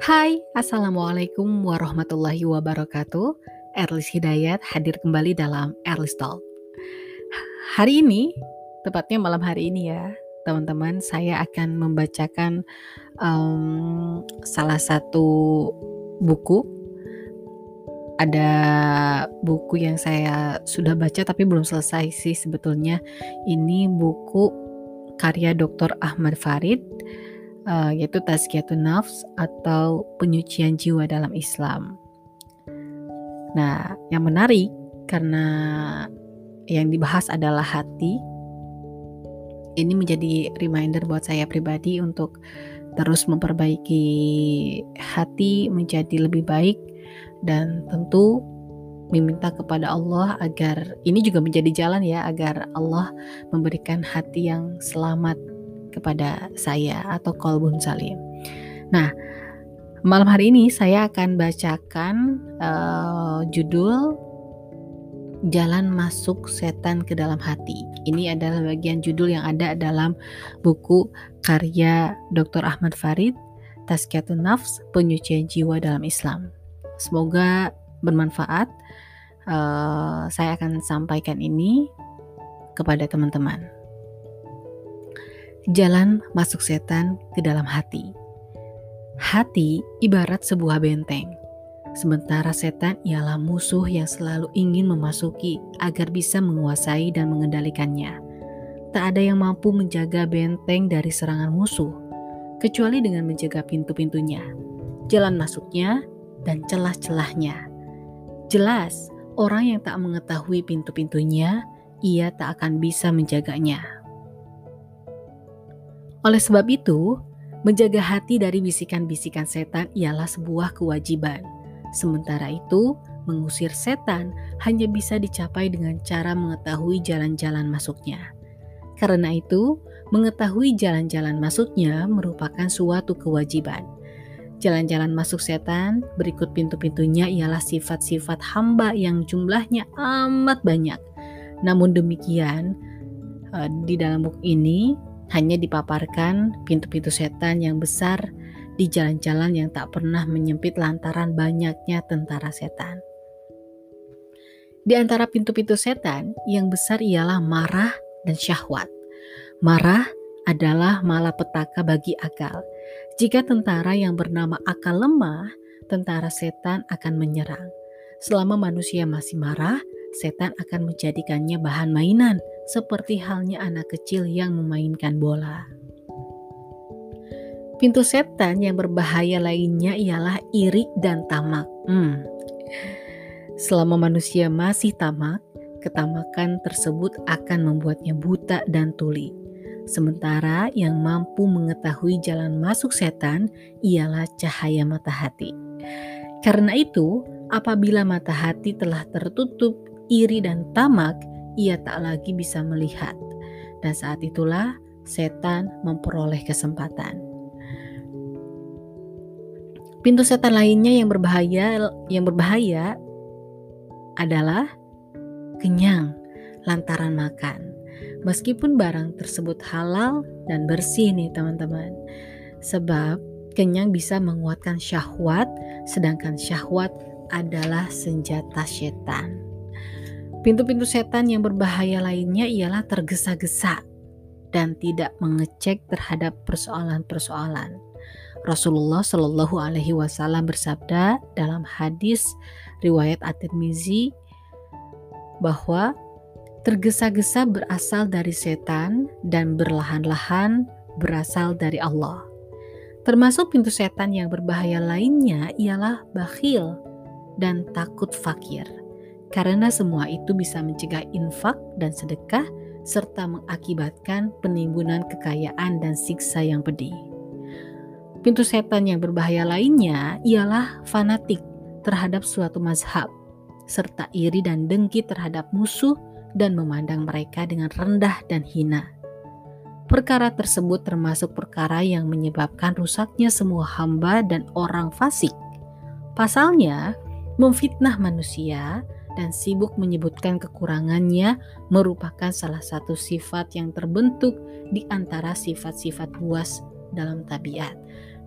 Hai, Assalamualaikum warahmatullahi wabarakatuh. Erlis Hidayat hadir kembali dalam Erlis Talk. Hari ini, tepatnya malam hari ini ya, teman-teman, saya akan membacakan um, salah satu buku. Ada buku yang saya sudah baca tapi belum selesai sih sebetulnya. Ini buku karya Dr. Ahmad Farid uh, yaitu Tazkiyatun Nafs atau penyucian jiwa dalam Islam. Nah, yang menarik karena yang dibahas adalah hati. Ini menjadi reminder buat saya pribadi untuk terus memperbaiki hati menjadi lebih baik dan tentu meminta kepada Allah agar ini juga menjadi jalan ya agar Allah memberikan hati yang selamat kepada saya atau kolbun salim. Nah, malam hari ini saya akan bacakan uh, judul Jalan Masuk Setan ke Dalam Hati. Ini adalah bagian judul yang ada dalam buku karya Dr. Ahmad Farid, Tazkiyatun Nafs, Penyucian Jiwa dalam Islam. Semoga bermanfaat. Uh, saya akan sampaikan ini kepada teman-teman jalan masuk setan ke dalam hati. Hati ibarat sebuah benteng, sementara setan ialah musuh yang selalu ingin memasuki agar bisa menguasai dan mengendalikannya. Tak ada yang mampu menjaga benteng dari serangan musuh, kecuali dengan menjaga pintu-pintunya, jalan masuknya, dan celah-celahnya. Jelas, orang yang tak mengetahui pintu-pintunya, ia tak akan bisa menjaganya. Oleh sebab itu, menjaga hati dari bisikan-bisikan setan ialah sebuah kewajiban. Sementara itu, mengusir setan hanya bisa dicapai dengan cara mengetahui jalan-jalan masuknya. Karena itu, mengetahui jalan-jalan masuknya merupakan suatu kewajiban. Jalan-jalan masuk setan berikut pintu-pintunya ialah sifat-sifat hamba yang jumlahnya amat banyak. Namun demikian, eh, di dalam buku ini hanya dipaparkan pintu-pintu setan yang besar di jalan-jalan yang tak pernah menyempit lantaran banyaknya tentara setan. Di antara pintu-pintu setan yang besar ialah marah dan syahwat. Marah adalah malapetaka bagi akal. Jika tentara yang bernama akal lemah, tentara setan akan menyerang. Selama manusia masih marah, setan akan menjadikannya bahan mainan seperti halnya anak kecil yang memainkan bola. Pintu setan yang berbahaya lainnya ialah iri dan tamak. Hmm. Selama manusia masih tamak, ketamakan tersebut akan membuatnya buta dan tuli. Sementara yang mampu mengetahui jalan masuk setan ialah cahaya mata hati. Karena itu, apabila mata hati telah tertutup iri dan tamak, ia tak lagi bisa melihat, dan saat itulah setan memperoleh kesempatan. Pintu setan lainnya yang berbahaya yang berbahaya adalah kenyang lantaran makan. Meskipun barang tersebut halal dan bersih nih teman-teman. Sebab kenyang bisa menguatkan syahwat sedangkan syahwat adalah senjata setan. Pintu-pintu setan yang berbahaya lainnya ialah tergesa-gesa dan tidak mengecek terhadap persoalan-persoalan. Rasulullah Shallallahu Alaihi Wasallam bersabda dalam hadis riwayat At-Tirmizi bahwa tergesa-gesa berasal dari setan dan berlahan-lahan berasal dari Allah. Termasuk pintu setan yang berbahaya lainnya ialah bakhil dan takut fakir karena semua itu bisa mencegah infak dan sedekah serta mengakibatkan penimbunan kekayaan dan siksa yang pedih. Pintu setan yang berbahaya lainnya ialah fanatik terhadap suatu mazhab, serta iri dan dengki terhadap musuh dan memandang mereka dengan rendah dan hina. Perkara tersebut termasuk perkara yang menyebabkan rusaknya semua hamba dan orang fasik. Pasalnya, memfitnah manusia dan sibuk menyebutkan kekurangannya merupakan salah satu sifat yang terbentuk di antara sifat-sifat buas dalam tabiat.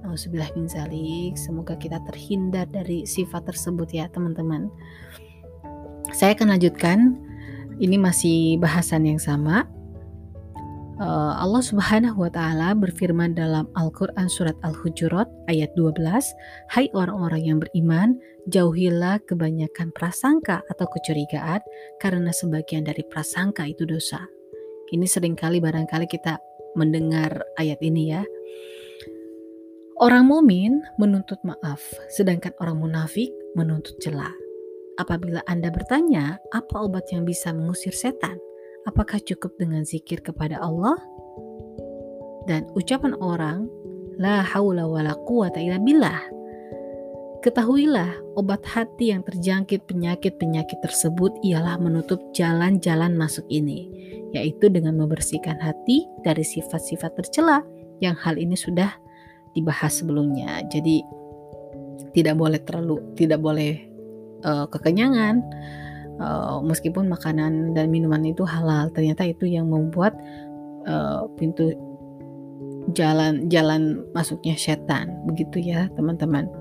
Nauzubillah min zalik. Semoga kita terhindar dari sifat tersebut ya teman-teman. Saya akan lanjutkan. Ini masih bahasan yang sama. Uh, Allah Subhanahu wa taala berfirman dalam Al-Qur'an surat Al-Hujurat ayat 12, "Hai orang-orang yang beriman, jauhilah kebanyakan prasangka atau kecurigaan karena sebagian dari prasangka itu dosa." Ini sering kali barangkali kita mendengar ayat ini ya. Orang mumin menuntut maaf, sedangkan orang munafik menuntut celah. Apabila Anda bertanya, apa obat yang bisa mengusir setan? Apakah cukup dengan zikir kepada Allah? Dan ucapan orang, La haula wa la quwata illa billah. Ketahuilah, obat hati yang terjangkit penyakit-penyakit tersebut ialah menutup jalan-jalan masuk ini, yaitu dengan membersihkan hati dari sifat-sifat tercela yang hal ini sudah dibahas sebelumnya. Jadi tidak boleh terlalu tidak boleh uh, kekenyangan uh, meskipun makanan dan minuman itu halal ternyata itu yang membuat uh, pintu jalan jalan masuknya setan begitu ya teman-teman.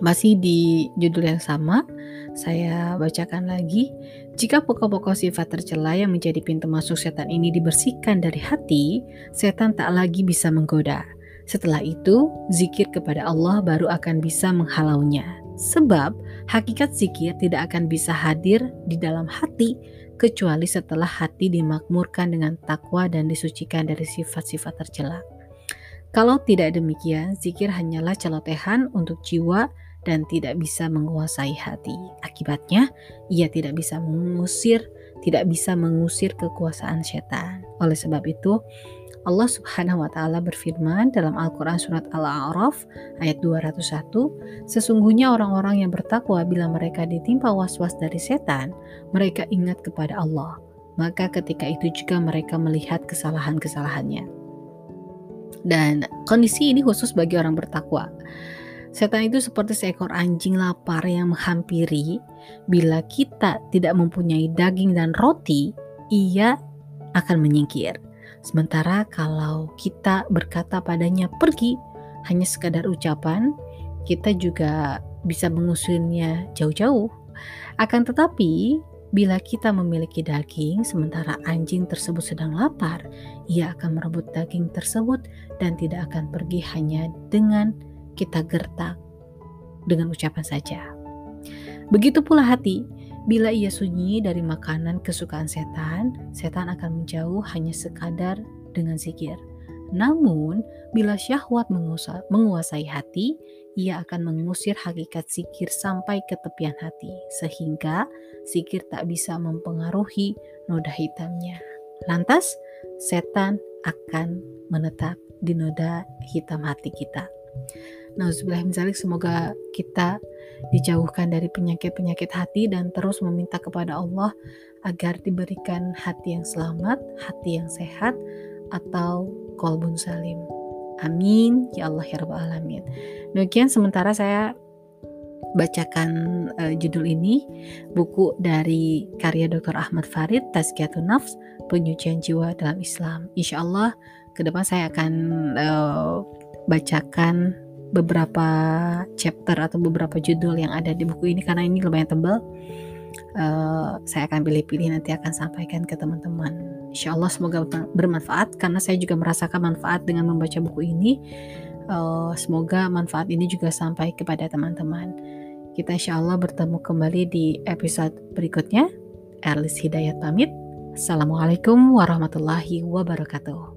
Masih di judul yang sama saya bacakan lagi. Jika pokok-pokok sifat tercela yang menjadi pintu masuk setan ini dibersihkan dari hati setan tak lagi bisa menggoda. Setelah itu zikir kepada Allah baru akan bisa menghalaunya Sebab hakikat zikir tidak akan bisa hadir di dalam hati kecuali setelah hati dimakmurkan dengan takwa dan disucikan dari sifat-sifat tercela. Kalau tidak demikian, zikir hanyalah celotehan untuk jiwa dan tidak bisa menguasai hati. Akibatnya, ia tidak bisa mengusir, tidak bisa mengusir kekuasaan setan. Oleh sebab itu, Allah Subhanahu wa taala berfirman dalam Al-Qur'an surat Al-A'raf ayat 201, sesungguhnya orang-orang yang bertakwa bila mereka ditimpa was-was dari setan, mereka ingat kepada Allah. Maka ketika itu juga mereka melihat kesalahan-kesalahannya. Dan kondisi ini khusus bagi orang bertakwa. Setan itu seperti seekor anjing lapar yang menghampiri. Bila kita tidak mempunyai daging dan roti, ia akan menyingkir. Sementara kalau kita berkata padanya pergi hanya sekadar ucapan, kita juga bisa mengusirnya jauh-jauh. Akan tetapi, bila kita memiliki daging sementara anjing tersebut sedang lapar, ia akan merebut daging tersebut dan tidak akan pergi hanya dengan kita gertak dengan ucapan saja. Begitu pula hati, Bila ia sunyi dari makanan kesukaan setan, setan akan menjauh hanya sekadar dengan zikir. Namun, bila syahwat menguasai hati, ia akan mengusir hakikat zikir sampai ke tepian hati, sehingga zikir tak bisa mempengaruhi noda hitamnya. Lantas, setan akan menetap di noda hitam hati kita. Minzalik semoga kita dijauhkan dari penyakit-penyakit hati dan terus meminta kepada Allah agar diberikan hati yang selamat, hati yang sehat atau kolbun salim. Amin ya Allah ya Rabbal alamin. Demikian sementara saya bacakan uh, judul ini buku dari karya Dr. Ahmad Farid Tazkiyatun Nafs penyucian jiwa dalam Islam. Insya Allah ke depan saya akan uh, bacakan beberapa chapter atau beberapa judul yang ada di buku ini karena ini lumayan tebal. Uh, saya akan pilih-pilih nanti akan sampaikan ke teman-teman. Insya Allah semoga bermanfaat karena saya juga merasakan manfaat dengan membaca buku ini. Uh, semoga manfaat ini juga sampai kepada teman-teman. Kita insya Allah bertemu kembali di episode berikutnya. Erlis Hidayat pamit. Assalamualaikum warahmatullahi wabarakatuh.